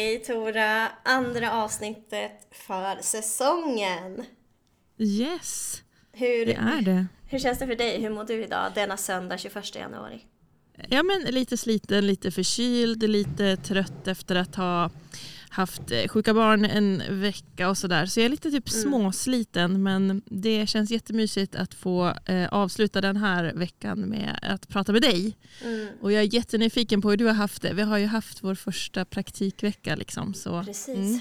Hej Tora! Andra avsnittet för säsongen. Yes, Hur, det är det. hur känns det för dig? Hur mår du idag denna söndag 21 januari? Ja, men lite sliten, lite förkyld, lite trött efter att ha haft eh, sjuka barn en vecka och sådär. Så jag är lite typ Mm. småsliten men det känns jättemysigt att få eh, avsluta den här veckan med att prata med dig. Mm, Och jag är jättenyfiken på hur du har haft det. Vi har ju haft vår första praktikvecka liksom. Så. precis. Mm.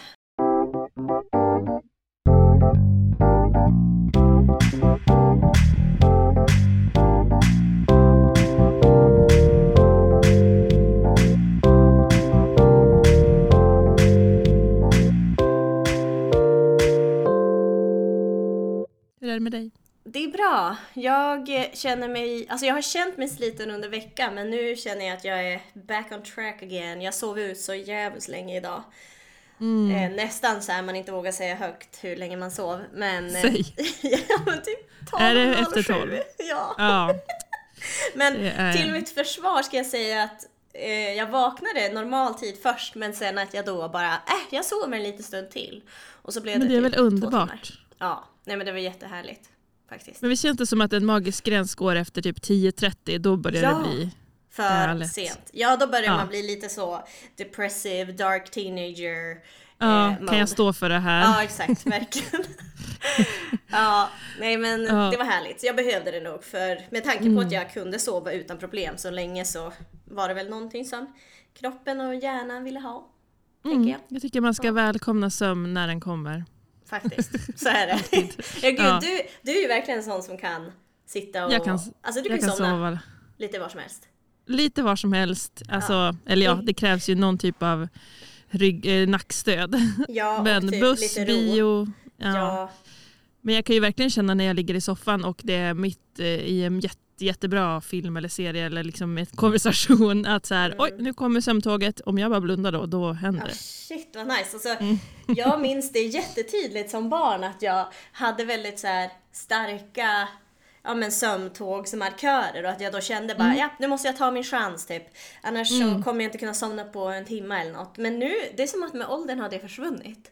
Är det med dig? Det är bra. Jag känner mig, alltså jag har känt mig sliten under veckan men nu känner jag att jag är back on track again. Jag sov ut så jävligt länge idag. Mm. Eh, nästan så här man inte vågar säga högt hur länge man sov. Men, eh, Säg. ja men typ 12, Är det efter sju. 12? Ja. Ja, Men det är... till mitt försvar ska jag säga att eh, jag vaknade normal tid först men sen att jag då bara, äh, jag sover en liten stund till. Och så blev Men det är typ väl underbart? Ja, nej men det var jättehärligt faktiskt. Men vi känns det som att en magisk gräns går efter typ 10-30, då börjar Ja. det bli... För Härligt. sent. Ja, då börjar Ja. man bli lite så depressive, dark teenager. Ja, eh, kan jag stå för det här? Ja, exakt, verkligen. ja, nej men Ja. det var härligt. Jag behövde det nog för med tanke på Mm. att jag kunde sova utan problem så länge så var det väl någonting som kroppen och hjärnan ville ha. Mm, jag. jag tycker man ska välkomna sömn när den kommer. Faktiskt, så är det. ja, gud, Ja. Du, du är ju verkligen en sån som kan sitta och... Jag kan- alltså du Jag kan, kan somna sova lite var som helst. lite var som helst. Alltså, Eller ja, det krävs ju någon typ av rygg, eh, nackstöd. Ja, Men typ buss, bio. Ja. Ja. Men jag kan ju verkligen känna när jag ligger i soffan och det är mitt eh, i en jätte, jättebra film eller serie eller liksom ett konversation att så här, Mm. oj nu kommer sömntåget, om jag bara blundar då, då händer Ja, det. shit vad nice. Alltså, Mm. Jag minns det jättetydligt som barn att jag hade väldigt så här starka ja, men sömntågsmarkörer och att jag då kände bara Mm. ja nu måste jag ta min chans typ. Annars så kommer jag inte kunna somna på en timme eller något. Men nu, det är som att med åldern har det försvunnit.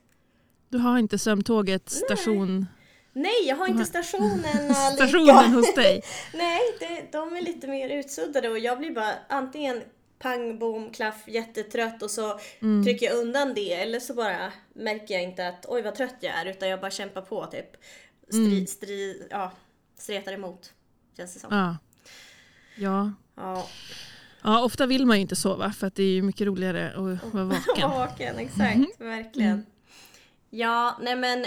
Du har inte sömntåget station, Nej, jag har inte stationen lika. hos dig. Nej, det, de är lite mer utsuddade och jag blir bara antingen pang, bom, klaff, jättetrött och så Mm. trycker jag undan det eller så bara märker jag inte att oj vad trött jag är utan jag bara kämpar på typ. Stri, Mm. stri, ja, stretar emot. Känns det som. Ja. Ja. Ja. ja, ofta vill man ju inte sova för att det är ju mycket roligare att vara vaken. Vaken, exakt. Verkligen. Ja, nej men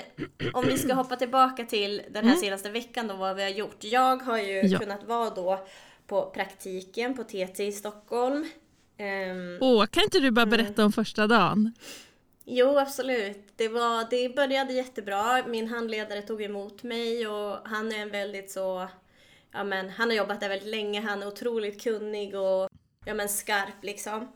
om vi ska hoppa tillbaka till den här senaste veckan då vad vi har gjort. Jag har ju Ja. kunnat vara då på praktiken på TT i Stockholm. Ehm, Åh, kan inte du bara berätta om första dagen? Jo, absolut. Det, var, det började jättebra. Min handledare tog emot mig och han är en väldigt så... Ja, men, han har jobbat där väldigt länge, han är otroligt kunnig och ja, men, skarp liksom.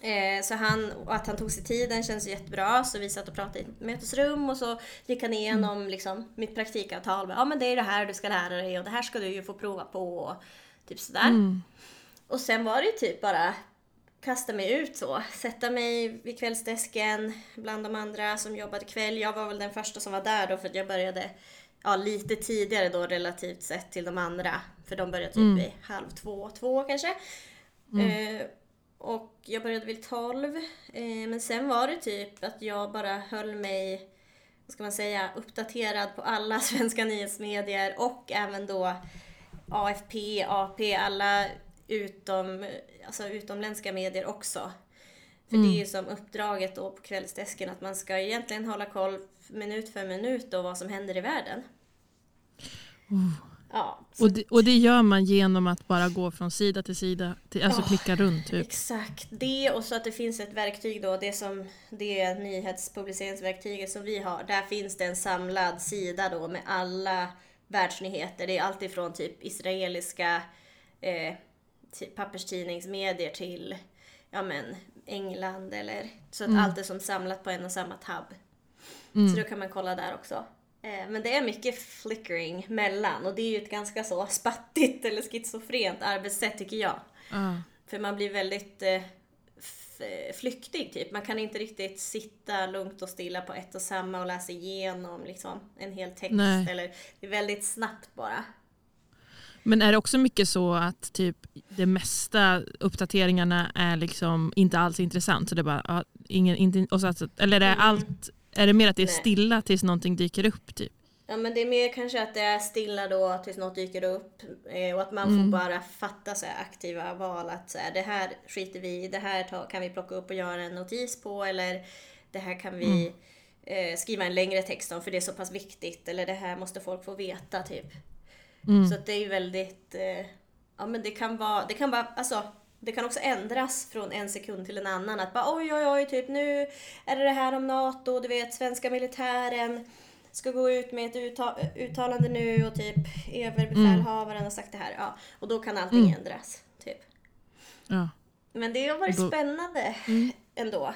Eh, så han, och att han tog sig tiden känns jättebra. Så vi satt och pratade i ett mötesrum och så gick han igenom liksom, mitt praktikavtal. Ja men det är det här du ska lära dig och det här ska du ju få prova på. Och typ sådär. Mm. Och sen var det ju typ bara kasta mig ut så. Sätta mig vid kvällsdesken bland de andra som jobbade kväll. Jag var väl den första som var där då för att jag började ja, lite tidigare då relativt sett till de andra. För de började typ Mm. vid halv två, två kanske. Eh, och jag började vid tolv. Eh, men sen var det typ att jag bara höll mig, vad ska man säga, uppdaterad på alla svenska nyhetsmedier och även då AFP, AP, alla utom, alltså utomländska medier också. För det är ju som uppdraget då på kvällsdesken att man ska egentligen hålla koll minut för minut då vad som händer i världen. Ja, Och det, och det gör man genom att bara gå från sida till sida, till, alltså Ja, klicka runt typ. Exakt, det och så att det finns ett verktyg då, det som det nyhetspubliceringsverktyget som vi har. Där finns det en samlad sida då med alla världsnyheter. Det är alltifrån typ israeliska eh, papperstidningsmedier till ja men England eller så att allt är som samlat på en och samma tab. Så då kan man kolla där också. Eh, Men det är mycket flickering mellan och det är ju ett ganska så spattigt eller schizofrent arbetssätt tycker jag. Ja. För man blir väldigt eh, eh, flyktig typ. Man kan inte riktigt sitta lugnt och stilla på ett och samma och läsa igenom liksom, en hel text. Nej. Eller, det är väldigt snabbt bara. Men är det också mycket så att typ det mesta uppdateringarna är liksom inte alls intressant? Så det är bara, ja, ingen, inte, och så att, eller är det, Mm. allt, är det mer att det är Nej. stilla tills någonting dyker upp? Typ? Ja men det är mer kanske att det är stilla då tills något dyker upp eh, och att man Mm. får bara fatta så här, aktiva val att så här, det här skiter vi i, det här kan vi plocka upp och göra en notis på eller det här kan vi Mm. eh, skriva en längre text om för det är så pass viktigt eller det här måste folk få veta typ. Mm. Så det är ju väldigt, eh, ja men det kan vara, det kan vara, alltså det kan också ändras från en sekund till en annan. Att bara oj oj oj, typ nu är det det här om NATO, du vet svenska militären ska gå ut med ett utta- uttalande nu och typ överbefälhavaren har sagt det här. Ja, och då kan allting Mm. ändras. Typ. Ja. Men det har varit Då- spännande Mm. ändå.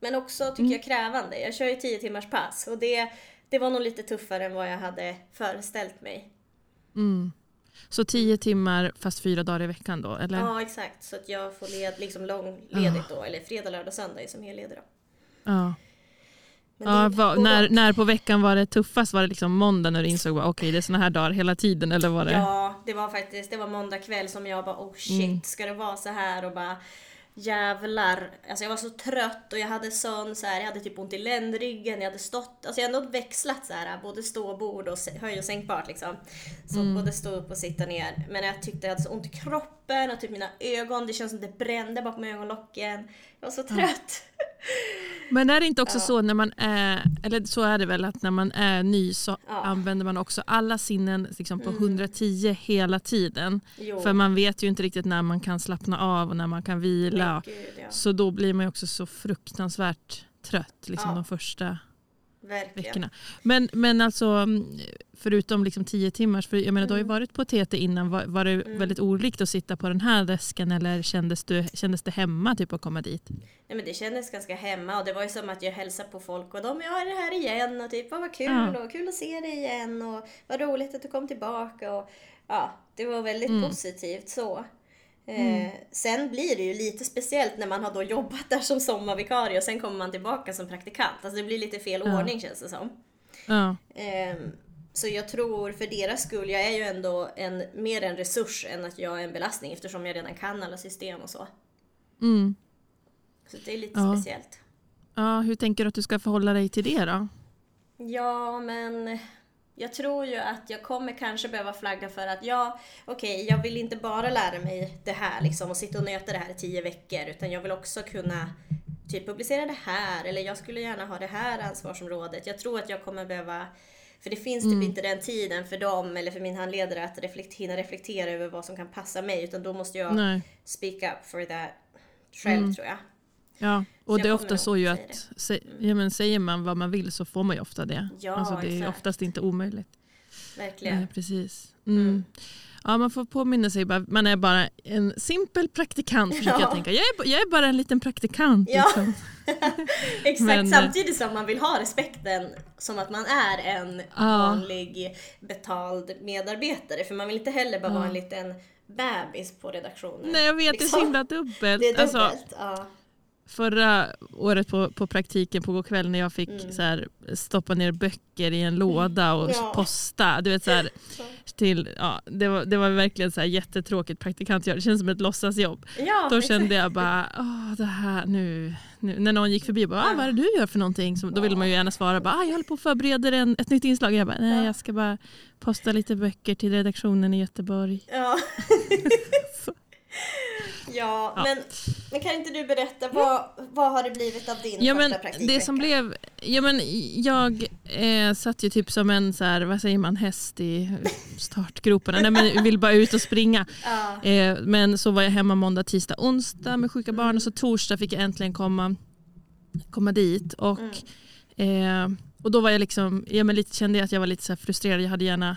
Men också tycker jag krävande. Jag kör ju 10 timmars pass och det, det var nog lite tuffare än vad jag hade föreställt mig. Så tio timmar fast fyra dagar i veckan då? Eller? Ja, exakt. Så att jag får led, liksom långledigt då, eller fredag, lördag, söndag är som helledig då. Ja. Ja, och när, när på veckan var det tuffast? Var det liksom måndag när du insåg att okay, det är såna här dagar hela tiden? Eller var det? Ja, det var faktiskt, det var måndag kväll som jag bara oh shit, Mm. ska det vara så här och bara jävlar. Alltså jag var så trött och jag hade sån så här, jag hade typ ont i ländryggen, jag hade stått, alltså jag hade ändå växlat så här, både stå och bord och se- höj och sänkbart liksom. Så Mm. både stå upp och sitta ner. Men jag tyckte jag hade så ont i kroppen och typ mina ögon, det känns som det brände bakom ögonlocken. Jag var så trött. Men är det inte också Ja. så när man är, eller så är det väl att när man är ny så Ja. använder man också alla sinnen liksom på Mm. 110 hela tiden. Jo. För man vet ju inte riktigt när man kan slappna av och när man kan vila. Gud, ja. Så då blir man ju också så fruktansvärt trött liksom de första Verkligen. veckorna. Men, men alltså mm, förutom liksom 10 timmars, för jag menar du har ju Mm. varit på TT innan, var, var det Mm. väldigt olikt att sitta på den här desken eller kändes, du, kändes det hemma typ att komma dit? Nej, men det kändes ganska hemma och det var ju som att jag hälsade på folk och de, ja är det här igen och typ, vad kul Ja. och kul att se dig igen och vad roligt att du kom tillbaka och ja, det var väldigt Mm. positivt så. Eh, sen blir det ju lite speciellt när man har då jobbat där som sommarvikarie och sen kommer man tillbaka som praktikant. Alltså det blir lite fel Ja. ordning känns det som. Ja, Ehm, så jag tror för deras skull, jag är ju ändå en, mer en resurs än att jag är en belastning eftersom jag redan kan alla system och så. mm. Så det är lite Ja. speciellt. ja, hur tänker du att du ska förhålla dig till det då? Ja, men jag tror ju att jag kommer kanske behöva flagga för att ja, okej, jag vill inte bara lära mig det här liksom och sitta och nöta det här i tio veckor utan jag vill också kunna typ publicera det här eller jag skulle gärna ha det här ansvarsområdet. Jag tror att jag kommer behöva för det finns typ Mm. inte den tiden för dem eller för min handledare att reflekt, hinna reflektera över vad som kan passa mig utan då måste jag Nej. speak up for that själv Mm. tror jag. Ja, och det är ofta så ju att ja, men säger man vad man vill så får man ju ofta det. Ja, alltså, det är exakt. oftast inte omöjligt. Verkligen. Nej, precis. Mm. Mm. Ja, man får påminna sig, man är bara en simpel praktikant Ja. jag tänka. Jag är, jag är bara en liten praktikant. Ja. Liksom. Exakt, Men- samtidigt som man vill ha respekten som att man är en vanlig betald medarbetare. För man vill inte heller bara Ja. vara en liten bebis på redaktionen. Nej jag vet, det är så Liksom. himla dubbelt. Det är dubbelt. Alltså, ja. Förra året på, på praktiken på kväll när jag fick Mm. så här, stoppa ner böcker i en låda och Ja. posta. Du vet, så här, till, ja, det, var, det var verkligen så här jättetråkigt praktikantjobb. Det känns som ett låtsasjobb. ja, Då kände jag bara, åh det här nu, nu. När någon gick förbi, bara, ah, vad är det du gör för någonting? Så, då vill man ju gärna svara, bara, ah, jag håller på och förbereder en, ett nytt inslag. Jag bara, nej Ja. jag ska bara posta lite böcker till redaktionen i Göteborg. Ja. Ja, Ja. Men, men kan inte du berätta, vad, vad har det blivit av din Ja, men första praktikvecka? det som blev, ja, men jag eh, satt ju typ som en så här, vad säger man, häst i startgroparna. Nej, men vill bara ut och springa. Ja. Eh, men så var jag hemma måndag, tisdag, onsdag med sjuka barn och så torsdag fick jag äntligen komma, komma dit. Och, Mm. eh, och då var jag liksom, ja, men lite, kände jag att jag var lite så frustrerad. Jag hade gärna,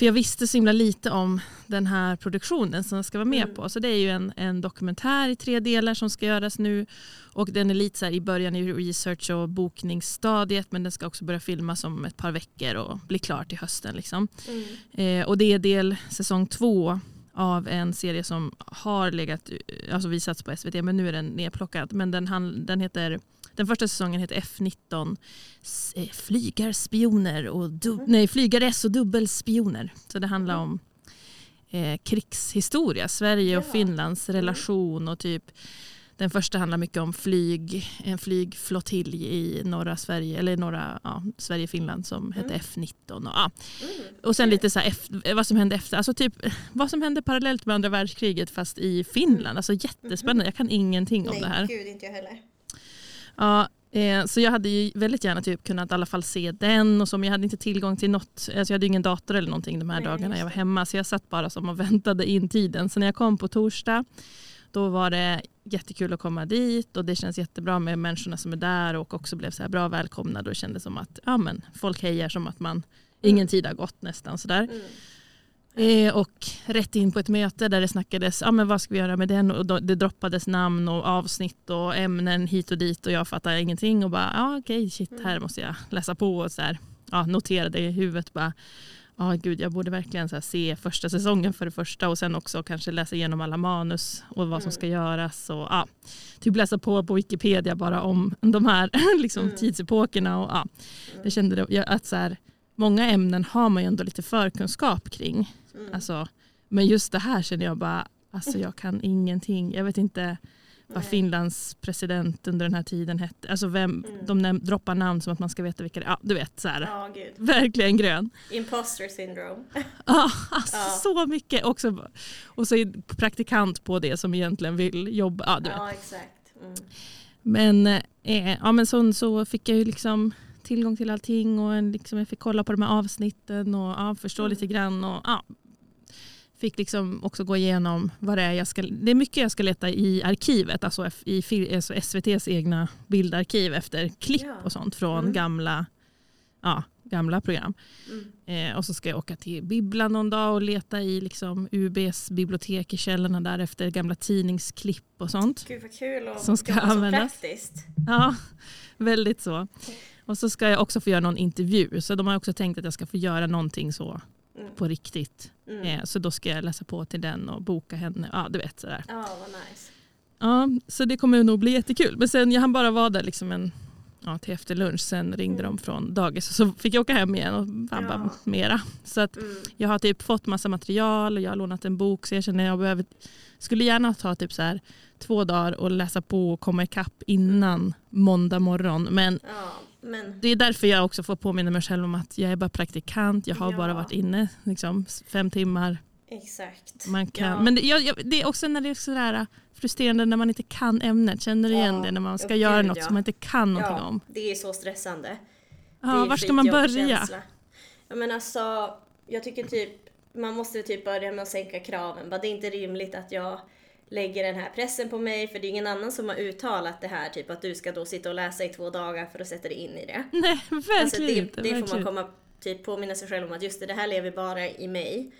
för jag visste så himla lite om den här produktionen som jag ska vara med Mm. på. Så det är ju en, en dokumentär i tre delar som ska göras nu. Och den är lite så här i början i research och bokningsstadiet men den ska också börja filmas om ett par veckor och bli klar till hösten. Liksom. Mm. Eh, och det är del säsong två av en serie som har legat, alltså visats på SVT men nu är den nedplockad. Men den, han, den, heter, den första säsongen heter F19 eh, Flygarspioner och du, mm. nej, Flygares och dubbelspioner. Så det handlar mm. om eh, krigshistoria, Sverige och Finlands mm. relation och typ den första handlar mycket om flyg, en flygflottilj i norra Sverige, eller norra ja, Sverige-Finland som hette mm. F19. Och, ja. Mm. och sen lite så här, vad som hände efter, alltså typ vad som hände parallellt med andra världskriget fast i Finland. Alltså jättespännande, jag kan ingenting om Nej, det här. Gud, inte jag heller. Ja, eh, så jag hade ju väldigt gärna typ kunnat i alla fall se den och så, men jag hade inte tillgång till något. Alltså jag hade ingen dator eller någonting de här Nej, dagarna jag var hemma så jag satt bara som och väntade in tiden. Så när jag kom på torsdag då var det jättekul att komma dit och det känns jättebra med människorna som är där och också blev så här bra välkomnade och kände som att ja, men, folk hejar som att man, mm. ingen tid har gått nästan sådär. Mm. Eh, och rätt in på ett möte där det snackades, ja men vad ska vi göra med den? Och då, det droppades namn och avsnitt och ämnen hit och dit och jag fattade ingenting och bara, ja okej okay, shit här mm. måste jag läsa på och så här, ja, noterade i huvudet bara, Ja, gud, jag borde verkligen så se första säsongen för det första och sen också kanske läsa igenom alla manus och vad som ska mm. göras. Och, ja, typ läsa på på Wikipedia bara om de här liksom, mm. tidsepokerna. Och, ja, mm. det kände jag, att så här, många ämnen har man ju ändå lite förkunskap kring. Mm. Alltså, men just det här känner jag bara, alltså jag kan ingenting. Jag vet inte vad Finlands president under den här tiden hette. Alltså vem, mm. De näm- droppar namn som att man ska veta vilka det är. Ja, du vet så här. Oh, Verkligen grön. Imposter syndrome. ja, alltså, ja. så mycket. Också, och så är praktikant på det som egentligen vill jobba. Ja, du vet. ja exakt. Mm. Men, eh, ja, men så, så fick jag ju liksom tillgång till allting och en, liksom, jag fick kolla på de här avsnitten och ja, förstå mm. lite grann. Och, ja, fick liksom också gå igenom vad det är jag ska... Det är mycket jag ska leta i arkivet, alltså i alltså SVTs egna bildarkiv efter klipp ja. och sånt från mm. gamla, ja, gamla program. Mm. Eh, och så ska jag åka till bibblan någon dag och leta i liksom UBs bibliotek i källorna där efter gamla tidningsklipp och sånt. Gud vad kul och som ska användas. så praktiskt. Ja, väldigt så. Och så ska jag också få göra någon intervju. Så de har också tänkt att jag ska få göra någonting så mm. på riktigt. Mm. Eh, så då ska jag läsa på till den och boka henne. Ja, du vet sådär. Ja, vad nice. Ja, så det kommer nog bli jättekul. Men sen jag hann bara vara där liksom en, ja, till efter lunch. Sen ringde mm. de från dagis och så fick jag åka hem igen och vabba ja. mera. Så att mm. jag har typ fått massa material och jag har lånat en bok så jag känner att jag behöver, skulle gärna ta typ så här två dagar och läsa på och komma ikapp innan måndag morgon. Men ja. Men... Det är därför jag också får påminna mig själv om att jag är bara praktikant. Jag har ja. bara varit inne liksom, fem timmar. Exakt. Man kan, ja. Men det, jag, det, är också när det är sådär äh, frustrerande när man inte kan ämnet. Känner du igen det när man ska göra något som man inte kan någonting om? Det är så stressande. Ja, var ska man börja? Ja, men alltså, jag tycker typ man måste typ börja med att sänka kraven. Det är inte rimligt att jag lägger den här pressen på mig för det är ingen annan som har uttalat det här typ att du ska då sitta och läsa i två dagar för att sätta dig in i det. Nej, verkligen alltså det, inte. Det får man komma typ påminna sig själv om att just det, det här lever bara i mig.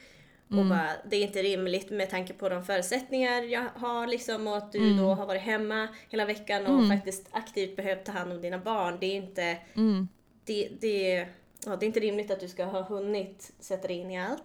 Och mm. bara, det är inte rimligt med tanke på de förutsättningar jag har liksom och att du mm. då har varit hemma hela veckan och mm. faktiskt aktivt behövt ta hand om dina barn. Det är inte, mm. det, det, ja, det är inte rimligt att du ska ha hunnit sätta dig in i allt.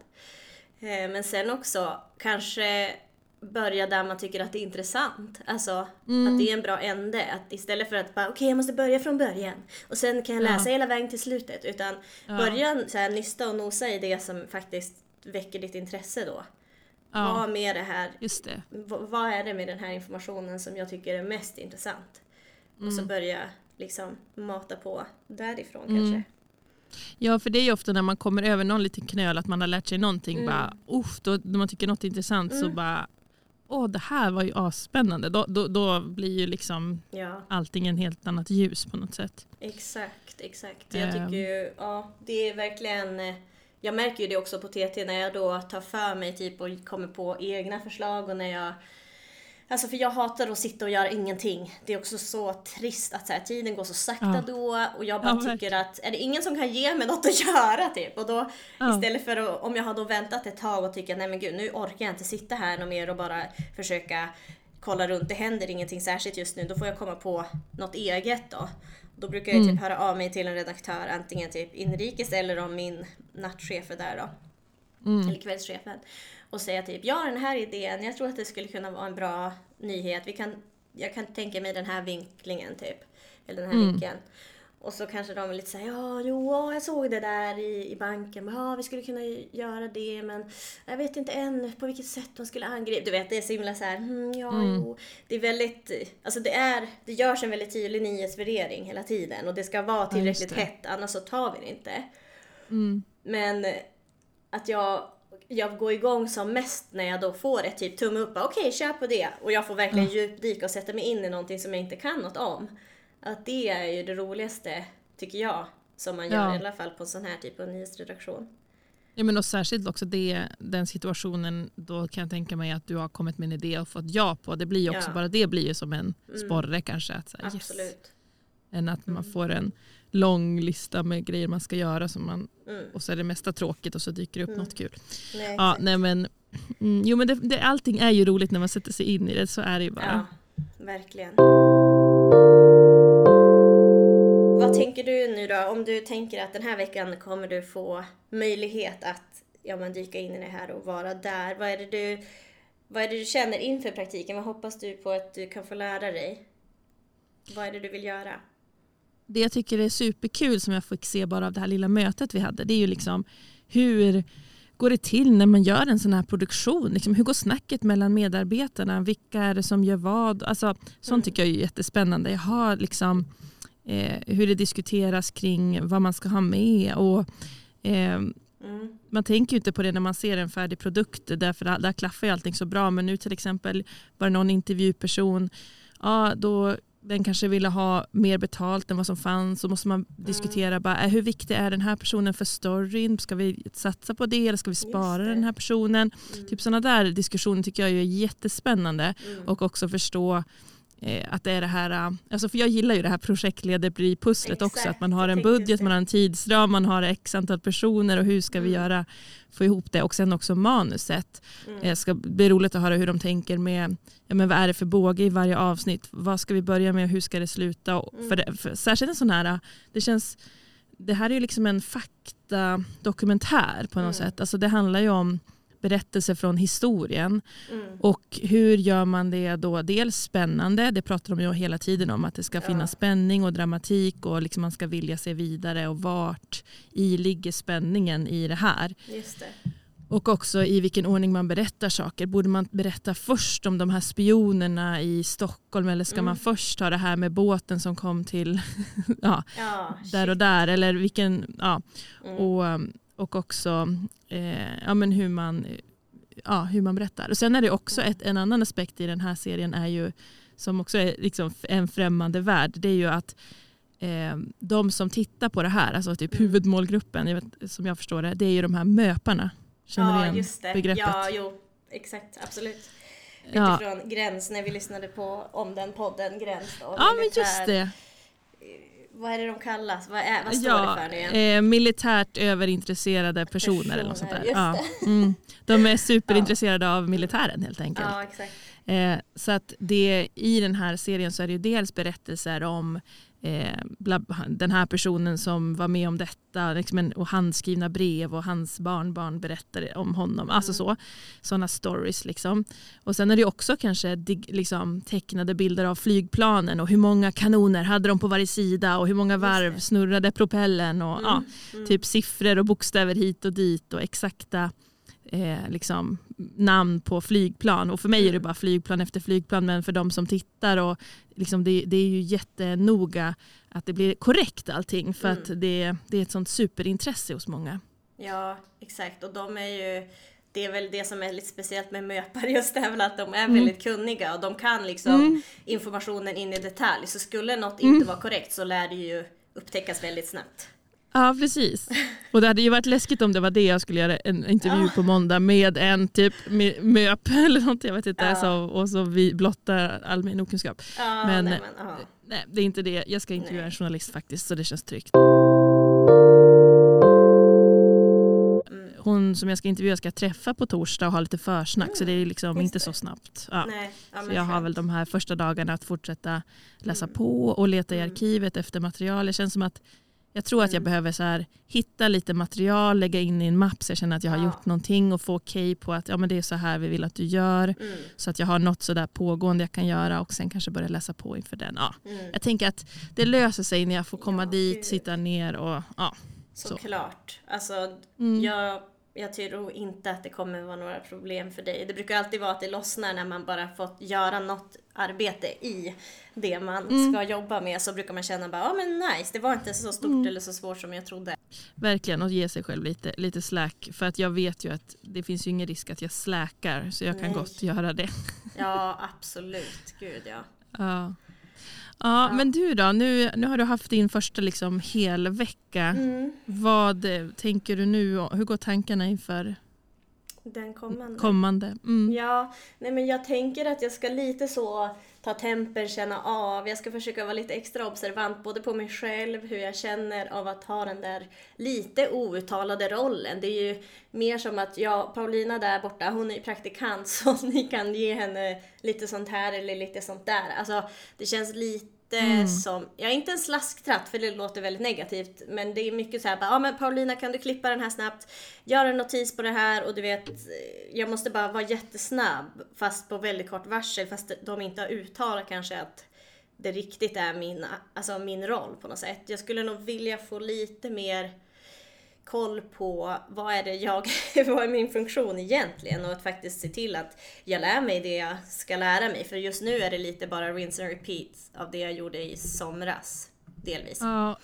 Eh, men sen också kanske börja där man tycker att det är intressant. Alltså mm. att det är en bra ände. Att istället för att bara okej okay, jag måste börja från början och sen kan jag läsa ja. hela vägen till slutet. Utan ja. börja så här, nysta och nosa i det som faktiskt väcker ditt intresse då. Ja. Vad med det här? Just det. vad är det med den här informationen som jag tycker är mest intressant? Mm. Och så mm. börja liksom mata på därifrån mm. kanske. Ja, för det är ju ofta när man kommer över någon liten knöl att man har lärt sig någonting. Mm. Bara, då, när man tycker något är intressant mm. så bara åh det här var ju asspännande. Då, då, då blir ju liksom ja. allting en helt annat ljus på något sätt. Exakt, exakt. Jag tycker ju, ja det är verkligen eh, jag märker ju det också på TT när jag då tar för mig typ och kommer på egna förslag och när jag Alltså för jag hatar att sitta och göra ingenting. Det är också så trist att så här, tiden går så sakta ja. då och jag bara ja, tycker att är det ingen som kan ge mig något att göra typ? Och då ja. istället för att, om jag har då väntat ett tag och tycker nej men gud nu orkar jag inte sitta här något mer och bara försöka kolla runt, det händer ingenting särskilt just nu, då får jag komma på något eget då. Då brukar jag typ mm. höra av mig till en redaktör, antingen typ inrikes eller om min nattchef är där då. Mm. eller kvällschefen, och säga typ ja den här idén, jag tror att det skulle kunna vara en bra nyhet. Vi kan, jag kan tänka mig den här vinklingen typ, eller den här mm. vinkeln. Och så kanske de är lite såhär, ja, jo, jag såg det där i, i banken. Ja, vi skulle kunna göra det, men jag vet inte än på vilket sätt man skulle angripa. Du vet, det är så himla såhär, mm, ja, mm. jo. Det är väldigt, alltså det är, det görs en väldigt tydlig nyhetsvärdering hela tiden och det ska vara tillräckligt ja, hett, annars så tar vi det inte. Mm. Men att jag jag går igång som mest när jag då får ett typ tumme upp, okej okay, kör på det. Och jag får verkligen mm. djupdyka och sätta mig in i någonting som jag inte kan något om. Att det är ju det roligaste, tycker jag, som man gör ja. i alla fall på en sån här typ av nyhetsredaktion. Ja, men och särskilt också det, den situationen, då kan jag tänka mig att du har kommit med en idé och fått ja på. Det blir ju också, ja. bara det blir ju som en mm. sporre kanske. Att, så Absolut. Yes. Än att man mm. får en lång lista med grejer man ska göra som man, mm. och så är det mesta tråkigt och så dyker det upp mm. något kul. Nej, ja, nej, men, mm, jo, men det, det, allting är ju roligt när man sätter sig in i det, så är det ju bara. Ja, verkligen. Vad tänker du nu då? Om du tänker att den här veckan kommer du få möjlighet att ja, men dyka in i det här och vara där. Vad är det du, vad är det du känner inför praktiken? Vad hoppas du på att du kan få lära dig? Vad är det du vill göra? Det jag tycker är superkul som jag fick se bara av det här lilla mötet vi hade, det är ju liksom hur går det till när man gör en sån här produktion? Liksom, hur går snacket mellan medarbetarna? Vilka är det som gör vad? Alltså, sånt mm. tycker jag är jättespännande. Jag har liksom eh, hur det diskuteras kring vad man ska ha med. Och, eh, mm. Man tänker ju inte på det när man ser en färdig produkt därför där klaffar ju allting så bra. Men nu till exempel var det någon intervjuperson, ja, då den kanske ville ha mer betalt än vad som fanns. Så måste man mm. diskutera bara, hur viktig är den här personen för storyn? Ska vi satsa på det eller ska vi spara den här personen? Mm. Typ sådana där diskussioner tycker jag är jättespännande. Mm. Och också förstå att det är det här, eh, alltså för jag gillar ju det här projektledarbli-pusslet också. Att man har en budget, man har en tidsram, man har x antal personer och hur ska vi mm. göra få ihop det. Och sen också manuset. Mm. Det eh, ska bli roligt att höra hur de tänker med ja, men vad är det för båge i varje avsnitt. Vad ska vi börja med och hur ska det sluta. Mm. För, det, för särskilt en sån här, det känns det här är ju liksom en faktadokumentär på något mm. sätt. Alltså det handlar ju om berättelser från historien. Mm. Och hur gör man det då? Dels spännande, det pratar de ju hela tiden om, att det ska finnas ja. spänning och dramatik och liksom man ska vilja se vidare och vart i ligger spänningen i det här. Det. Och också i vilken ordning man berättar saker. Borde man berätta först om de här spionerna i Stockholm eller ska mm. man först ta det här med båten som kom till ja, ja, där och där? Eller vilken, ja. Mm. Och, och också eh, ja, men hur, man, ja, hur man berättar. Och sen är det också ett, en annan aspekt i den här serien är ju som också är liksom en främmande värld. Det är ju att eh, de som tittar på det här, alltså typ mm. huvudmålgruppen jag vet, som jag förstår det, det är ju de här möparna. Känner du ja, igen just det. begreppet? Ja, jo, exakt, absolut. Utifrån ja. Gräns, när vi lyssnade på om den podden Gräns. Då, ja, men just det vad är det de kallas? Vad, är, vad står ja, det för nu igen? Eh, militärt överintresserade personer, personer eller något sånt där. Ja. Mm. De är superintresserade av militären helt enkelt. Ja, exakt. Eh, så att det, i den här serien så är det ju dels berättelser om den här personen som var med om detta liksom och handskrivna brev och hans barnbarn berättar om honom. Alltså mm. så, sådana stories. Liksom. Och sen är det också kanske liksom, tecknade bilder av flygplanen och hur många kanoner hade de på varje sida och hur många varv snurrade propellen och mm. Ja, mm. typ siffror och bokstäver hit och dit och exakta eh, liksom, namn på flygplan. Och för mig är det bara flygplan efter flygplan men för de som tittar och liksom det, det är ju jättenoga att det blir korrekt allting för mm. att det, det är ett sånt superintresse hos många. Ja, exakt. Och de är ju det är väl det som är lite speciellt med möpare just det är väl att de är mm. väldigt kunniga och de kan liksom mm. informationen in i detalj. Så skulle något inte mm. vara korrekt så lär det ju upptäckas väldigt snabbt. Ja precis. Och det hade ju varit läskigt om det var det jag skulle göra en intervju på måndag med en typ MÖP eller något. Jag vet inte. Ja. Så, och så vi blottar all min okunskap. Ja, men, nej, men nej, det är inte det. Jag ska intervjua nej. en journalist faktiskt så det känns tryggt. Mm. Hon som jag ska intervjua ska träffa på torsdag och ha lite försnack mm. så det är liksom inte så snabbt. Ja. så jag har väl de här första dagarna att fortsätta läsa mm. på och leta i mm. arkivet efter material. Det känns som att Jag tror att jag behöver så här, hitta lite material, lägga in i en mapp så jag känner att jag har Ja. gjort någonting och få okej på att ja, men det är så här vi vill att du gör. Mm. Så att jag har något sådär pågående jag kan göra och sen kanske börja läsa på inför den. Ja. Mm. Jag tänker att det löser sig när jag får komma Ja, dit, sitta ner och ja. Så. Såklart. Alltså, Mm. jag, jag tror inte att det kommer vara några problem för dig. Det brukar alltid vara att det lossnar när man bara fått göra något arbete i det man Mm. ska jobba med. Så brukar man känna bara, ja men nice, det var inte så stort Mm. eller så svårt som jag trodde. Verkligen, och ge sig själv lite, lite slack. För att jag vet ju att det finns ju ingen risk att jag släkar så jag kan Nej. gott göra det. Ja, absolut. Gud ja. Ja. Ja, men du då, nu, nu har du haft din första liksom helvecka. Mm. Vad eh, tänker du nu? Hur går tankarna inför Den kommande. kommande? Mm. Ja, nej men jag tänker att jag ska lite så ta tempen, känna av. Jag ska försöka vara lite extra observant både på mig själv, hur jag känner av att ha den där lite outtalade rollen. Det är ju mer som att jag, Paulina där borta, hon är ju praktikant så ni kan ge henne lite sånt här eller lite sånt där. Alltså det känns lite som, ja inte en slasktratt för det låter väldigt negativt, men det är mycket så här ja men Paulina kan du klippa den här snabbt, gör en notis på det här och du vet, jag måste bara vara jättesnabb fast på väldigt kort varsel fast de inte har uttalat kanske att det riktigt är min, alltså min roll på något sätt. Jag skulle nog vilja få lite mer koll på vad är det jag, vad är min funktion egentligen och att faktiskt se till att jag lär mig det jag ska lära mig. För just nu är det lite bara rinse and repeat av det jag gjorde i somras. Delvis. Ja,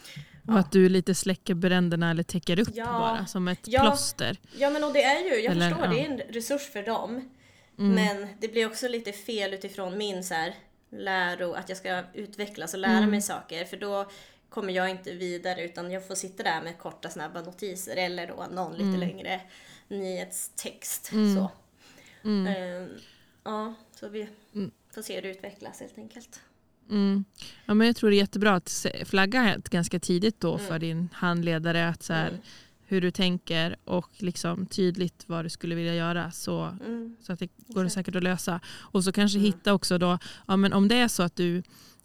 och att du lite släcker bränderna eller täcker upp Ja. bara som ett Ja. plåster. Ja men och det är ju, jag Eller, förstår, ja. det är en resurs för dem. Men det blir också lite fel utifrån min så här, läro, att jag ska utvecklas och lära mig saker. För då kommer jag inte vidare utan jag får sitta där med korta snabba notiser eller då någon lite längre nyhetstext. Så. Ehm, ja, så vi får se hur det utvecklas helt enkelt. Mm. Ja, men jag tror det är jättebra att flagga ganska tidigt då för din handledare att så här, hur du tänker och liksom tydligt vad du skulle vilja göra så, Mm. så att det går säkert att lösa. Och så kanske hitta också då, ja, men om det är så att du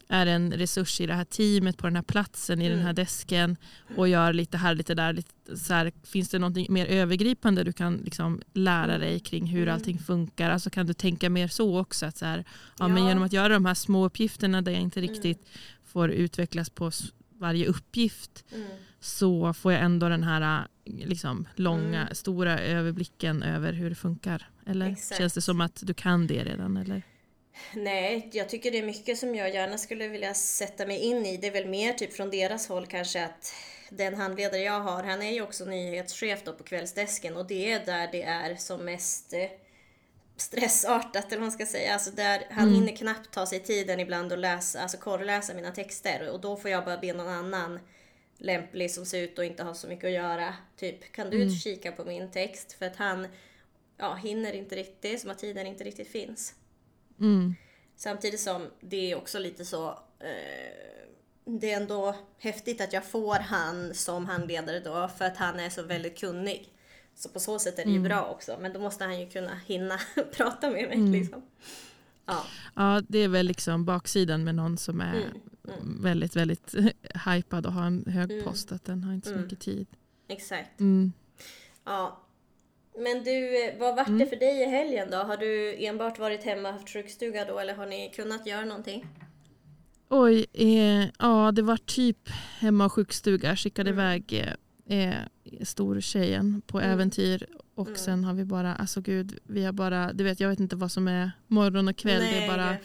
är en resurs i det här teamet på den här platsen i den här desken och gör lite här lite där. Lite, så här, finns det något mer övergripande du kan liksom lära dig kring hur allting funkar? Alltså kan du tänka mer så också? Att så här, ja, Men Ja. genom att göra de här små uppgifterna där jag inte riktigt får utvecklas på varje uppgift Mm. så får jag ändå den här liksom, långa, Mm. stora överblicken över hur det funkar. Eller Exakt. känns det som att du kan det redan? Eller? Nej, jag tycker det är mycket som jag gärna skulle vilja sätta mig in i. Det är väl mer typ från deras håll kanske att den handledare jag har, han är ju också nyhetschef då på kvällsdesken och det är där det är som mest eh, stressartat eller vad man ska säga. Alltså där han hinner knappt ta sig tiden ibland att läsa, alltså korrläsa mina texter och då får jag bara be någon annan lämplig som ser ut att inte ha så mycket att göra. Typ, kan du kika på min text? För att han ja, hinner inte riktigt, som att tiden inte riktigt finns. Mm. Samtidigt som det är också lite så eh, det är ändå häftigt att jag får han som handledare då för att han är så väldigt kunnig. Så på så sätt är det ju bra också. Men då måste han ju kunna hinna prata med mig liksom. Ja. Ja, det är väl liksom baksidan med någon som är Mm, väldigt, väldigt hypad och har en hög post. Att den har inte så Mm. mycket tid. Exakt. Mm. Ja. Men du, vad vart det för dig i helgen då? Har du enbart varit hemma och haft sjukstuga då eller har ni kunnat göra någonting? Oj, eh, ja det var typ hemma och sjukstuga. Skickade Mm. iväg eh, stortjejen på Mm. äventyr. Och Mm. sen har vi bara, alltså gud, vi har bara, du vet jag vet inte vad som är morgon och kväll. det är bara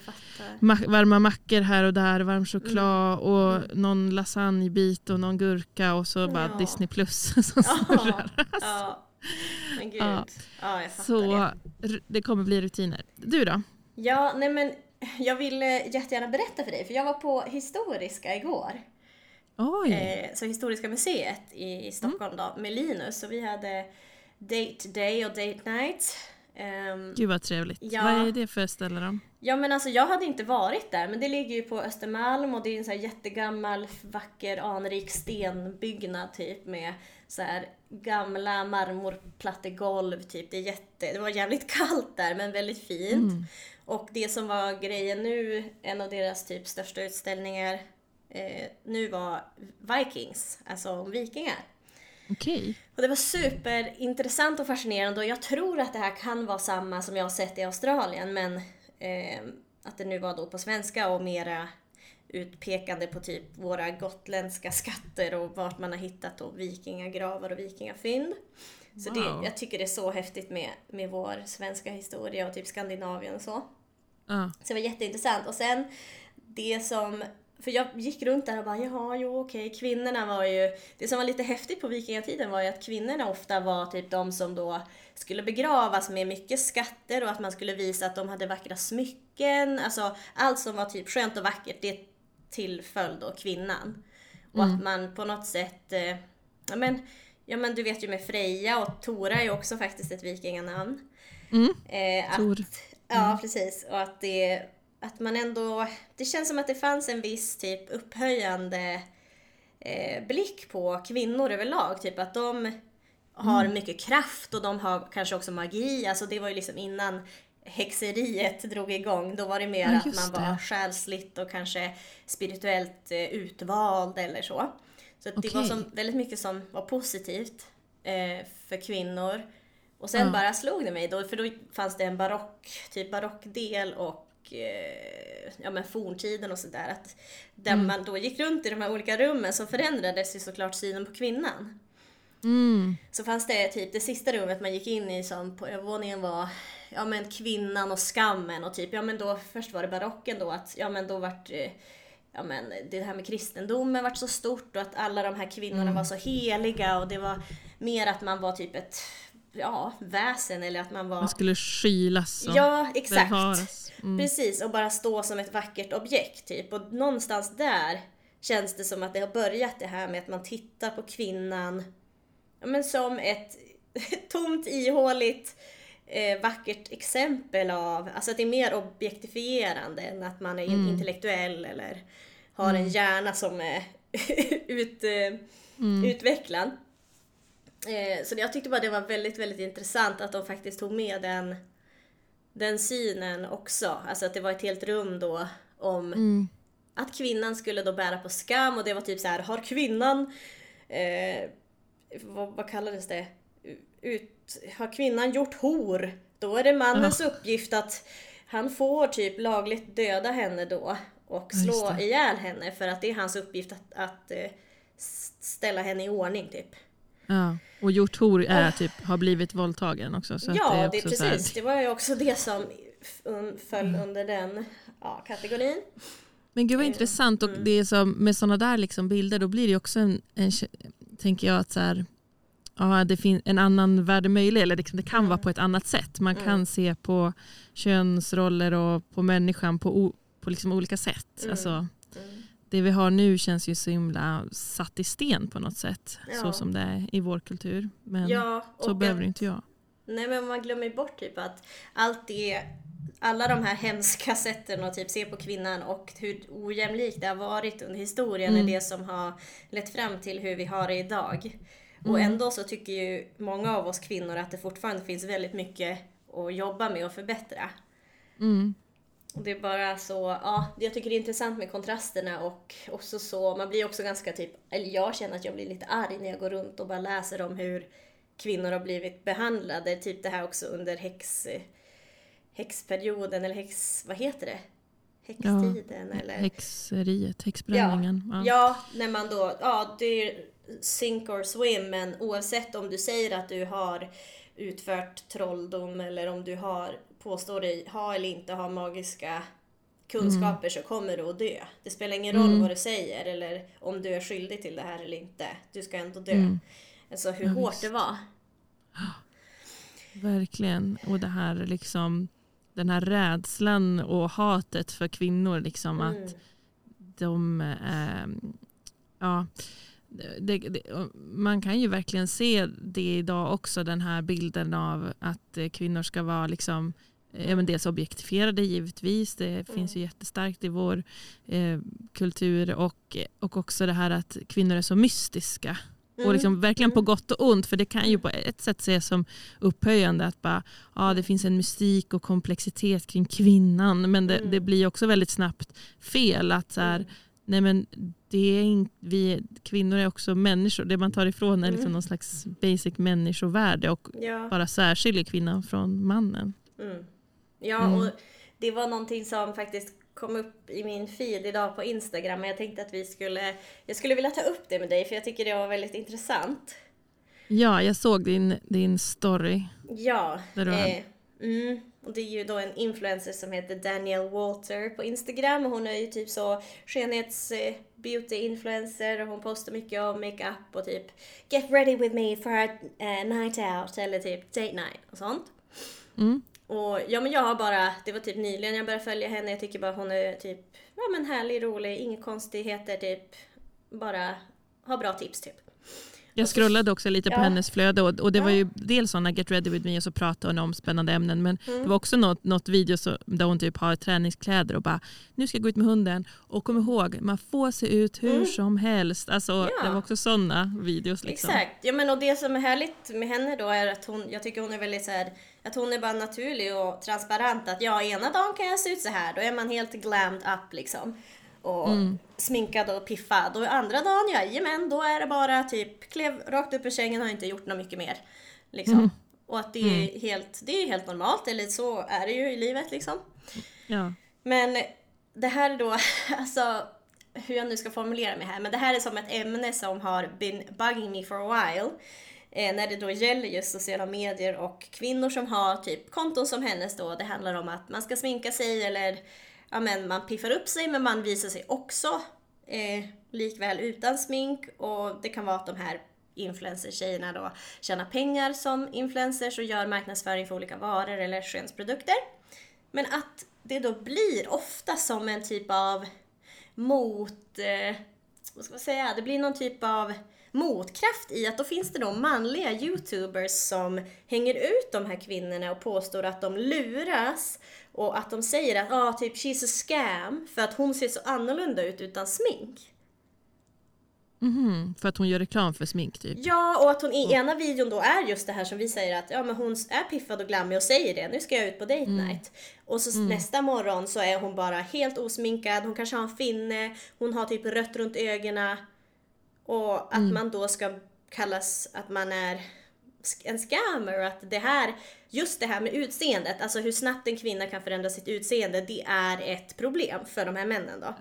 ma- varma mackor här och där, varm choklad Mm. och någon lasagnebit och någon gurka och så bara Ja. Disney plus som snurrar. Ja. Men gud. Ja. Ja, jag fattar Så det. det kommer bli rutiner. Du då? Ja, nej men jag vill eh, jättegärna berätta för dig, för jag var på Historiska igår. Oj, Eh, så Historiska museet i, i Stockholm då, med Linus. Och vi hade Date Day och Date Night. Ehm, gud vad trevligt. Ja. Vad är det för ställe då? Ja men alltså jag hade inte varit där men det ligger ju på Östermalm och det är en så här jättegammal vacker anrik stenbyggnad typ med så här gamla marmorplattegolv typ. Det, är jätte, det var jävligt kallt där men väldigt fint. Och det som var grejen nu, en av deras typ största utställningar eh, nu var Vikings, alltså om vikingar. Okej. Och det var superintressant och fascinerande och jag tror att det här kan vara samma som jag har sett i Australien men eh, att det nu var då på svenska och mera utpekande på typ våra gotländska skatter och vart man har hittat då vikingagravar och vikingafynd. Så Wow. det, jag tycker det är så häftigt med, med vår svenska historia och typ Skandinavien och så. Ja. Så det var jätteintressant. Och sen det som, för jag gick runt där och bara jaha, jo okej, kvinnorna var ju, det som var lite häftigt på vikingatiden var ju att kvinnorna ofta var typ de som då skulle begravas med mycket skatter och att man skulle visa att de hade vackra smycken, alltså allt som var typ skönt och vackert det tillföll då kvinnan. Och att man på något sätt, eh, ja men, ja men du vet ju med Freja och Tora är ju också faktiskt ett vikinganamn. Mm. Eh, att, Tor. Ja, precis. Och att det, att man ändå, det känns som att det fanns en viss typ upphöjande eh, blick på kvinnor överlag. Typ att de har mycket kraft och de har kanske också magi. Alltså det var ju liksom innan häxeriet drog igång. Då var det mer Ja, att man det. var själsligt och kanske spirituellt eh, utvald eller så. Så att det var som, väldigt mycket som var positivt eh, för kvinnor. Och sen Ja. bara slog det mig då, för då fanns det en barock, typ barockdel och eh, ja men forntiden och sådär. Att där Mm. man då gick runt i de här olika rummen så förändrades ju såklart synen på kvinnan. Mm. Så fanns det typ det sista rummet man gick in i som på övervåningen var ja men kvinnan och skammen och typ ja men då först var det barocken då att ja men då vart eh, ja men det här med kristendomen vart så stort och att alla de här kvinnorna var så heliga och det var mer att man var typ ett ja, väsen eller att man var Man skulle skylas och Ja, exakt. Mm. Precis, och bara stå som ett vackert objekt typ. Och någonstans där känns det som att det har börjat det här med att man tittar på kvinnan ja, men som ett tomt, ihåligt, eh, vackert exempel av, alltså att det är mer objektifierande än att man är Mm. intellektuell eller har en hjärna som är ut, eh, Mm. utvecklad. Eh, så jag tyckte bara det var väldigt, väldigt intressant att de faktiskt tog med den, den synen också. Alltså att det var ett helt rum då om Mm. att kvinnan skulle då bära på skam och det var typ så här, har kvinnan, eh, vad, vad kallades det, Ut, har kvinnan gjort hor, då är det mannens uppgift att han får typ lagligt döda henne då och Ja, slå det. ihjäl henne för att det är hans uppgift att, att eh, ställa henne i ordning typ. Ja. Och gjort hor är typ, har blivit våldtagen också. Så ja, det är det är precis. Det var ju också det som föll Mm. under den ja, kategorin. Men gud vad Eh, intressant och mm. det är som, med sådana där liksom bilder då blir det också en, en tänker jag att så här, ja, det finns en annan värld möjlig eller liksom, det kan vara på ett annat sätt. Man kan Mm. se på könsroller och på människan på, på liksom olika sätt. Mm. Alltså, Mm. det vi har nu känns ju så himla satt i sten på något sätt. Ja. Så som det är i vår kultur. Men Ja, så behöver att- inte jag. Nej men man glömmer bort typ att allt det, alla de här hemska sätten att typ se på kvinnan och hur ojämlikt det har varit under historien Mm. är det som har lett fram till hur vi har det idag. Och Mm. ändå så tycker ju många av oss kvinnor att det fortfarande finns väldigt mycket att jobba med och förbättra. Mm. Och det är bara så, ja, jag tycker det är intressant med kontrasterna och också så, man blir också ganska typ, eller jag känner att jag blir lite arg när jag går runt och bara läser om hur kvinnor har blivit behandlade, typ det här också under häx, häxperioden eller häx, vad heter det? Häxtiden eller? Häxeriet, häxbränningen. Ja. Ja, när man då, ja det är sink or swim men oavsett om du säger att du har utfört trolldom eller om du har, påstår dig ha eller inte ha magiska kunskaper så kommer du att dö. Det spelar ingen roll Mm. vad du säger eller om du är skyldig till det här eller inte. Du ska ändå dö. Mm. Alltså hur Ja, hårt visst. det var. Verkligen. Och det här liksom, den här rädslan och hatet för kvinnor. Liksom, Mm. att de... Eh, ja, det, det, man kan ju verkligen se det idag också, den här bilden av att eh, kvinnor ska vara liksom, eh, ja, men dels objektifierade givetvis, det finns ju jättestarkt i vår eh, kultur och, och också det här att kvinnor är så mystiska. Mm. Och liksom verkligen på gott och ont, för det kan ju på ett sätt ses som upphöjande att bara, ja, det finns en mystik och komplexitet kring kvinnan, men det, Mm. det blir också väldigt snabbt fel. att så här, nej men det är in, vi, kvinnor är också människor. Det man tar ifrån är liksom Mm. någon slags basic människovärde och Ja. bara särskiljer kvinnan från mannen. Mm. Ja, Mm. och det var någonting som faktiskt kom upp i min feed idag på Instagram. Men jag tänkte att vi skulle, jag skulle vilja ta upp det med dig för jag tycker det var väldigt intressant. Ja, jag såg din, din story. Ja, Där du eh, mm, och det är ju då en influencer som heter Danielle Walter på Instagram. Och hon är ju typ så skönhets eh, beauty influencer och hon postar mycket om makeup och typ Get ready with me for a eh, night out eller typ date night och sånt. Mm. Och ja men jag har bara, det var typ nyligen jag började följa henne, jag tycker bara hon är typ, ja men härlig, rolig, inga konstigheter typ. Bara ha bra tips typ. Jag scrollade också lite på Ja. hennes flöde och, och det var Ja. ju dels sådana Get ready with me och så pratade hon om spännande ämnen men Mm. det var också något, något video så, där hon typ har träningskläder och bara nu ska jag gå ut med hunden och kom ihåg man får se ut hur Mm. som helst. Alltså, Ja. Det var också sådana videos. Liksom. Exakt. Ja men och det som är härligt med henne då är att hon, jag tycker hon är väldigt så här, att hon är bara naturlig och transparent. Att ja, ena dagen kan jag se ut så här, då är man helt glammed up liksom. Och Mm. sminkad och piffad. Och andra dagen, jajamän, då är det bara typ klev rakt upp ur sängen och har inte gjort något mycket mer. Liksom. Mm. Och att det är, helt, det är helt normalt, eller så är det ju i livet liksom. Ja. Men det här är då, alltså hur jag nu ska formulera mig här, men det här är som ett ämne som har been bugging me for a while. Eh, när det då gäller just sociala medier och kvinnor som har typ konton som hennes då. Det handlar om att man ska sminka sig eller ja, men man piffar upp sig men man visar sig också eh, likväl utan smink. Och det kan vara att de här influencer-tjejerna då tjänar pengar som influencers och gör marknadsföring för olika varor eller skönhetsprodukter. Men att det då blir ofta som en typ av mot... Eh, vad ska man säga? Det blir någon typ av motkraft i att då finns det då manliga youtubers som hänger ut de här kvinnorna och påstår att de luras och att de säger att ah, typ she's a scam för att hon ser så annorlunda ut utan smink. Mhm, för att hon gör reklam för smink typ. Ja, och att hon i ena videon då är just det här som vi säger att ja, men hon är piffad och glammig och säger det. Nu ska jag ut på date night. Och så nästa morgon så är hon bara helt osminkad. Hon kanske har en finne. Hon har typ rött runt ögonen. Och att man då ska kallas att man är en scammer och att det här, just det här med utseendet, alltså hur snabbt en kvinna kan förändra sitt utseende, det är ett problem för de här männen då.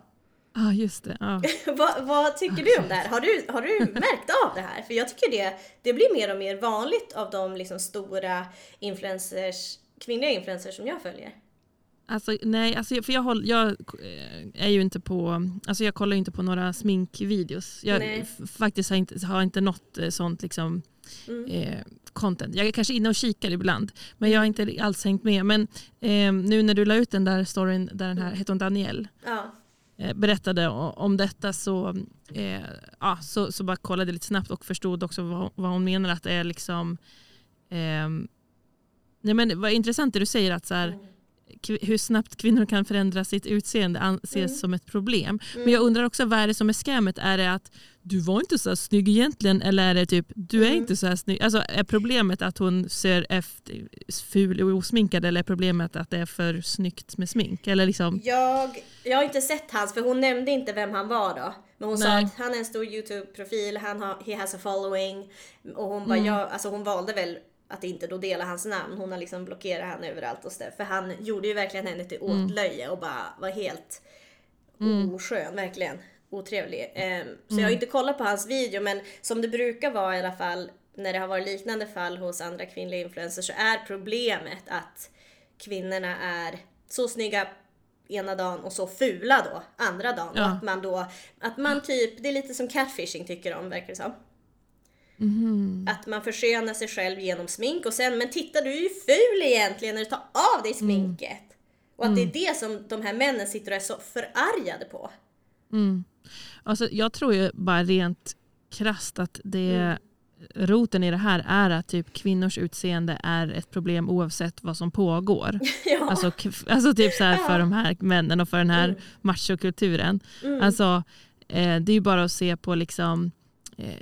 Ja, ah, just det. Ja. vad, vad tycker du om det här? Har du, har du märkt av det här? För jag tycker det, det blir mer och mer vanligt av de liksom stora influencers, kvinnliga influencers som jag följer. Alltså, nej, alltså, för jag, håll, jag eh, är ju inte på, alltså jag kollar ju inte på några sminkvideos. Jag Nej. faktiskt har inte, har inte något eh, sånt liksom, Mm. eh, content. Jag är kanske inne och kikar ibland, men jag har inte alls hängt med. Men eh, nu när du la ut den där storyn där den här, heter hon Danielle, Ja. eh, berättade om detta så, eh, ja, så, så bara kollade jag lite snabbt och förstod också vad, vad hon menar att det är liksom ehm, nej men vad intressant det du säger att så här, kv- hur snabbt kvinnor kan förändra sitt utseende anses Mm. som ett problem. Men jag undrar också vad är det som är skämmet? Är det att du var inte så här snygg egentligen eller är det typ du är Mm. inte så här snygg? Alltså är problemet att hon ser efter, ful och osminkad eller är problemet att det är för snyggt med smink? Eller liksom, Jag, jag har inte sett hans, för hon nämnde inte vem han var då. Men hon sa Nej. att han är en stor YouTube-profil, han har, he has a following. Och hon bara, Mm. ja, alltså hon valde väl att inte då dela hans namn. Hon har liksom blockerat han överallt och så där. För han gjorde ju verkligen henne till Mm. åtlöje och bara var helt oskön, verkligen. Otrevlig. Ehm, så Mm. jag har inte kollat på hans video men som det brukar vara i alla fall när det har varit liknande fall hos andra kvinnliga influencers så är problemet att kvinnorna är så snygga ena dagen och så fula då andra dagen. Ja. Att man då, att man typ, det är lite som catfishing tycker de verkar det som. Mhm. Att man förskönar sig själv genom smink och sen, men titta du är ju ful egentligen när du tar av dig sminket. Och att det är det som de här männen sitter och är så förargade på. Mm. Alltså, jag tror ju bara rent krasst att det, Mm. roten i det här är att typ kvinnors utseende är ett problem oavsett vad som pågår. ja. Alltså, alltså typ så här för de här männen och för den här Mm. machokulturen. Mm. Alltså, eh, det är ju bara att se på liksom,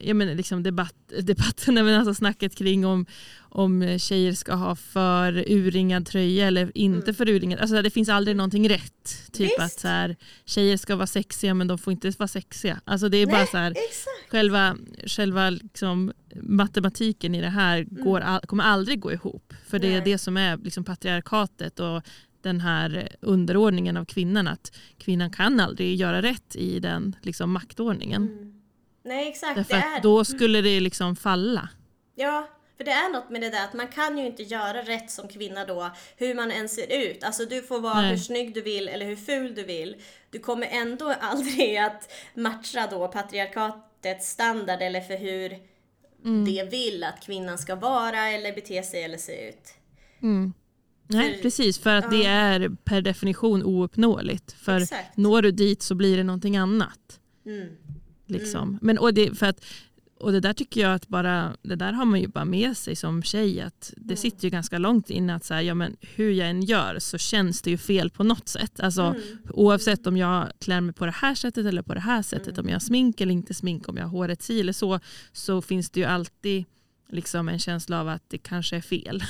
jag menar, liksom debatt, debatten, men alltså snacket kring om, om tjejer ska ha för urringad tröja eller inte mm. för urringad. Alltså det finns aldrig någonting rätt. Typ Visst. att så här, tjejer ska vara sexiga men de får inte vara sexiga. Alltså det är Nej, bara så här, själva, själva liksom, matematiken i det här mm. går, kommer aldrig gå ihop. För det Nej. är det som är liksom, patriarkatet och den här underordningen av kvinnan. Att kvinnan kan aldrig göra rätt i den liksom, maktordningen. Mm. Nej exakt. Därför det är... då skulle det liksom falla. Ja, för det är något med det där att man kan ju inte göra rätt som kvinna då, hur man än ser ut. Alltså du får vara Nej. hur snygg du vill eller hur ful du vill. Du kommer ändå aldrig att matcha då patriarkatets standard eller för hur mm. det vill att kvinnan ska vara eller bete sig eller se ut. Mm. Nej, för, precis. För att ja. det är per definition ouppnåeligt. För Exakt. når du dit så blir det någonting annat. Mm. Liksom. Mm. Men, och, det, för att, och det där tycker jag att bara, det där har man ju bara med sig som tjej. Att det mm. sitter ju ganska långt inne att så ja, men hur jag än gör så känns det ju fel på något sätt. Alltså, mm. Oavsett om jag klär mig på det här sättet eller på det här sättet. Mm. Om jag har smink eller inte smink, om jag har håret si eller så. Så finns det ju alltid liksom en känsla av att det kanske är fel.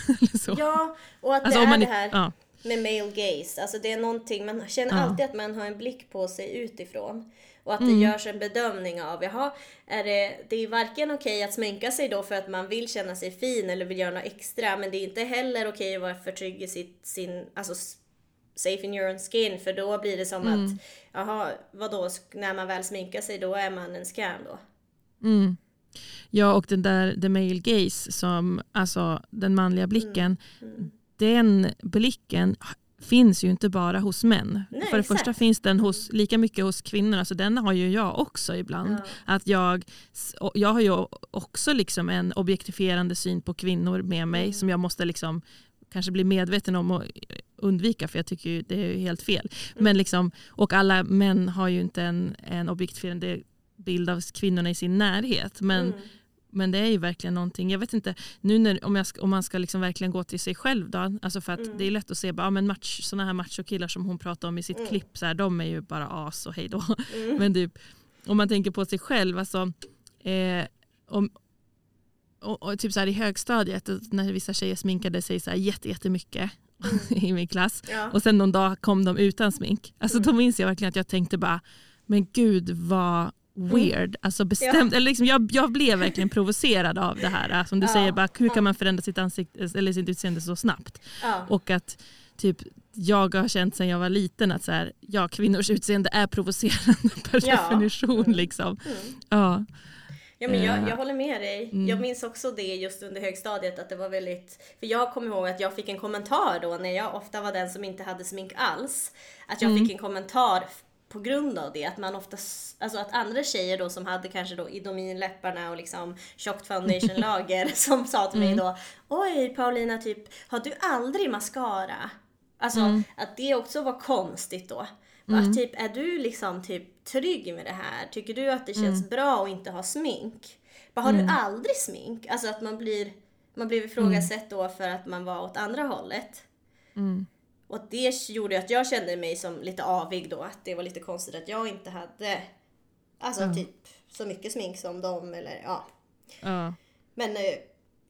Ja, och att alltså, det är man, det här ja. med male gaze. Alltså det är någonting, man känner ja. alltid att man har en blick på sig utifrån. Och att mm. det görs en bedömning av, jaha, är det, det är varken okej okay att sminka sig då för att man vill känna sig fin eller vill göra något extra, men det är inte heller okej okay att vara för trygg i sitt, sin, alltså safe in your own skin, för då blir det som mm. att, jaha, vadå, när man väl sminkar sig då är man en scam då. Mm. Ja, och den där the male gaze, som, alltså den manliga blicken, mm. Mm. den blicken finns ju inte bara hos män. Nej, För det exakt. första finns den hos, lika mycket hos kvinnor, alltså den har ju jag också ibland. Ja. Att jag, jag har ju också liksom en objektifierande syn på kvinnor med mig mm. som jag måste liksom kanske bli medveten om och undvika för jag tycker ju det är helt fel. Mm. Men liksom, och alla män har ju inte en, en objektifierande bild av kvinnorna i sin närhet. Men, mm. Men det är ju verkligen någonting, jag vet inte, nu när, om, jag, om man ska liksom verkligen gå till sig själv då, alltså för att mm. det är lätt att se, bara, men match, sådana här machokillar som hon pratar om i sitt mm. klipp, så här, de är ju bara as och hejdå. Mm. Men typ, om man tänker på sig själv, alltså, eh, om, och, och, typ så här i högstadiet när vissa tjejer sminkade sig så här jättemycket mm. i min klass ja. och sen någon dag kom de utan smink. Alltså mm. Då minns jag verkligen att jag tänkte bara, men gud vad weird. Alltså bestämt, ja. eller liksom, jag, jag blev verkligen provocerad av det här. Som du ja. säger, bara, hur kan man förändra sitt, ansikte, eller sitt utseende så snabbt? Ja. Och att typ, jag har känt sedan jag var liten att så här, ja, kvinnors utseende är provocerande per definition. Mm. Liksom. Mm. Ja. Ja, men jag, jag eh, håller med dig. Mm. Jag minns också det just under högstadiet att det var väldigt, för jag kommer ihåg att jag fick en kommentar då när jag ofta var den som inte hade smink alls. Att jag mm. fick en kommentar på grund av det. Att man oftast, alltså att andra tjejer då som hade kanske då idominläpparna och liksom tjockt foundationlager som sa till mm. mig då Oj Paulina, typ har du aldrig mascara? Alltså mm. att det också var konstigt då. Mm. Att typ, är du liksom typ trygg med det här? Tycker du att det känns mm. bra att inte ha smink? Bara, har du mm. aldrig smink? Alltså att man blir, man blir ifrågasatt då för att man var åt andra hållet. Mm. Och det gjorde att jag kände mig som lite avig då. Att det var lite konstigt att jag inte hade alltså mm. typ så mycket smink som dem eller ja. ja. Men eh,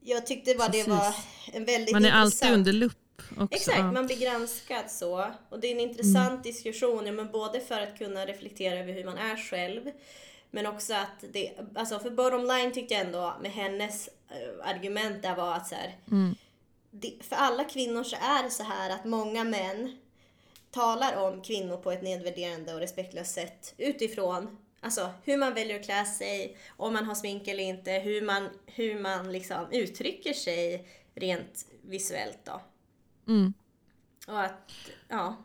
jag tyckte bara det var en väldigt Man är intressant... alltid under lupp också. Exakt, man blir granskad så. Och det är en intressant mm. diskussion, ja, men både för att kunna reflektera över hur man är själv men också att det, alltså för bottom line tyckte jag ändå med hennes äh, argument där var att så här, mm för alla kvinnor så är det så här att många män talar om kvinnor på ett nedvärderande och respektlöst sätt utifrån alltså, hur man väljer att klä sig, om man har smink eller inte, hur man, hur man liksom uttrycker sig rent visuellt. Då. Mm. Och att, ja.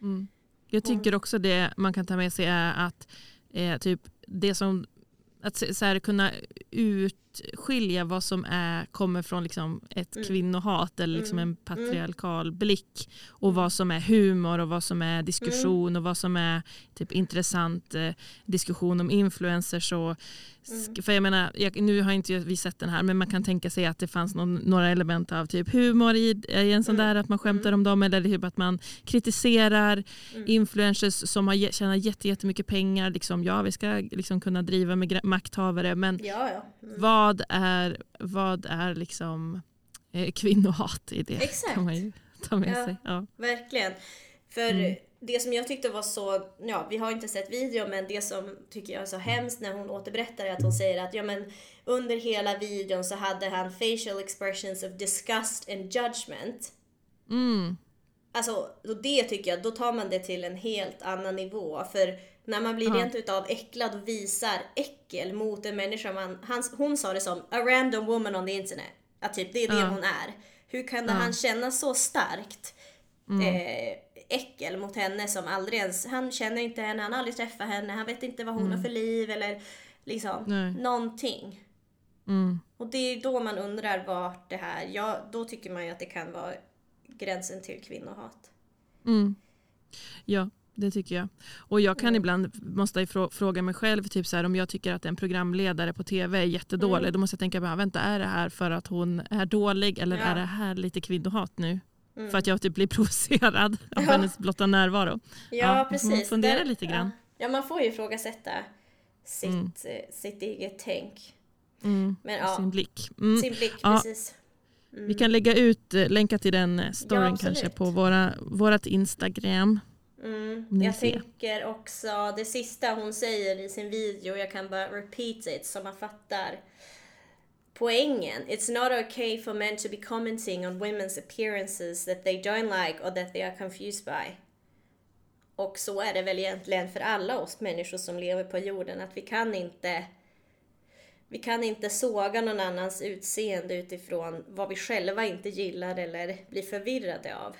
Mm. Jag tycker också det man kan ta med sig är att eh, typ det som att så här, kunna ut urskilja vad som är, kommer från liksom ett Mm. kvinnohat eller liksom Mm. en patriarkal blick och vad som är humor och vad som är diskussion Mm. och vad som är typ intressant eh, diskussion om influencers. Och, Mm. För jag menar, jag, nu har inte vi sett den här men man kan tänka sig att det fanns någon, några element av typ humor i, i en sån Mm. där att man skämtar Mm. om dem eller typ att man kritiserar Mm. influencers som har jätte- jättemycket pengar. Liksom, ja, vi ska liksom kunna driva med makthavare men Ja, ja. Mm. vad är, vad är liksom eh, kvinnohat i det? Exakt. kan man ju ta med Ja. sig. Ja. Verkligen. För Mm. det som jag tyckte var så, ja vi har inte sett videon men det som tycker jag är så hemskt när hon återberättar är att hon säger att ja men under hela videon så hade han facial expressions of disgust and judgment. Mm, Alltså, och det tycker jag, då tar man det till en helt annan nivå. För när man blir Ja. rent utav äcklad och visar äckel mot en människa, man, han, hon sa det som a random woman on the internet. Att typ, det är det Ja. hon är. Hur kan Ja. han känna så starkt mm, eh, äckel mot henne som aldrig ens, han känner inte henne, han har aldrig träffat henne, han vet inte vad hon har för liv eller liksom Nej. någonting. mm, Och det är då man undrar vart det här, ja då tycker man ju att det kan vara gränsen till kvinnohat. mm. Ja, det tycker jag. Och jag kan Mm. ibland, måste fråga mig själv, typ så här, om jag tycker att en programledare på tv är jättedålig, Mm. då måste jag tänka, bara, vänta är det här för att hon är dålig eller Ja. är det här lite kvinnohat nu? Mm. För att jag typ blir provocerad av Ja. hennes blotta närvaro. Ja, Ja, precis. fundera lite grann. Ja. man får ju ifrågasätta sitt, Mm. eh, sitt eget tänk. Mm. Men ja, Sin blick. Mm. sin blick, precis. Mm. Vi kan lägga ut, eh, länka till den storyn kanske på våra, vårat Instagram. Mm. Jag ser. tänker också, det sista hon säger i sin video, jag kan bara repeat it så man fattar poängen. It's not okay for men to be commenting on women's appearances that they don't like or that they are confused by. Och så är det väl egentligen för alla oss människor som lever på jorden, att vi kan inte vi kan inte såga någon annans utseende utifrån vad vi själva inte gillar eller blir förvirrade av.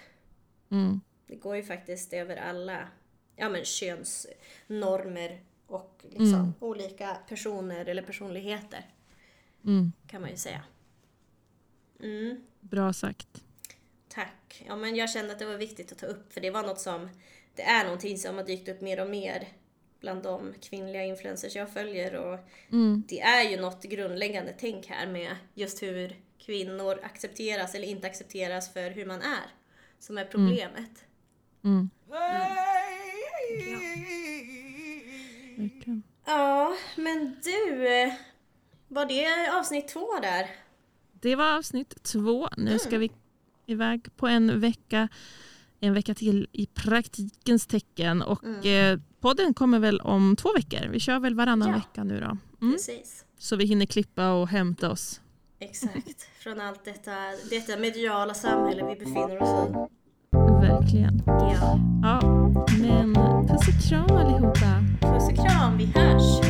Mm. Det går ju faktiskt över alla ja, men könsnormer och liksom Mm. olika personer eller personligheter Mm. kan man ju säga. Mm, Bra sagt. tack. Ja, men jag kände att det var viktigt att ta upp för det var något som det är någonting som har dykt upp mer och mer bland de kvinnliga influencers jag följer och Mm. det är ju något grundläggande tänk här med just hur kvinnor accepteras eller inte accepteras för hur man är som är problemet. Mm. Verkligen. Ja, men du. Var det avsnitt två där? Det var avsnitt två. Nu ska vi iväg på en vecka. En vecka till i praktikens tecken. Och eh, podden kommer väl om två veckor. Vi kör väl varannan Ja. vecka nu då. Mm. Precis. Så vi hinner klippa och hämta oss. Exakt. Från allt detta, detta mediala samhälle vi befinner oss i. Verkligen. Ja. Ja, men puss och kram allihopa. Puss och kram, vi hörs!